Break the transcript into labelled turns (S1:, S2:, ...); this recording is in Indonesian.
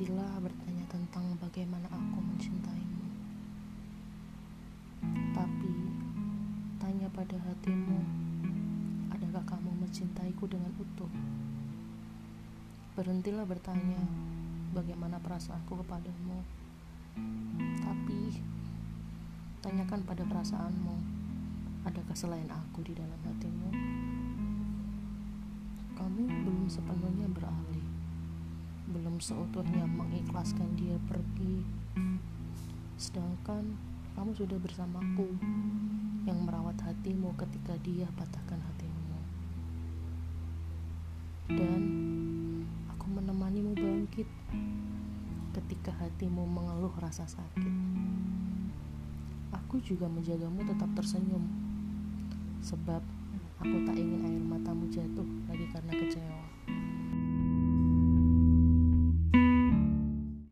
S1: berhentilah bertanya tentang bagaimana aku mencintaimu. Tapi, tanya pada hatimu, adakah kamu mencintaiku dengan utuh? Berhentilah bertanya bagaimana perasaanku kepadamu. Tapi, tanyakan pada perasaanmu, adakah selain aku di dalam hatimu? Kamu belum sepenuhnya seutuhnya mengikhlaskan dia pergi. Sedangkan kamu sudah bersamaku yang merawat hatimu ketika dia patahkan hatimu. Dan aku menemanimu bangkit ketika hatimu mengeluh rasa sakit. Aku juga menjagamu tetap tersenyum, sebab aku tak ingin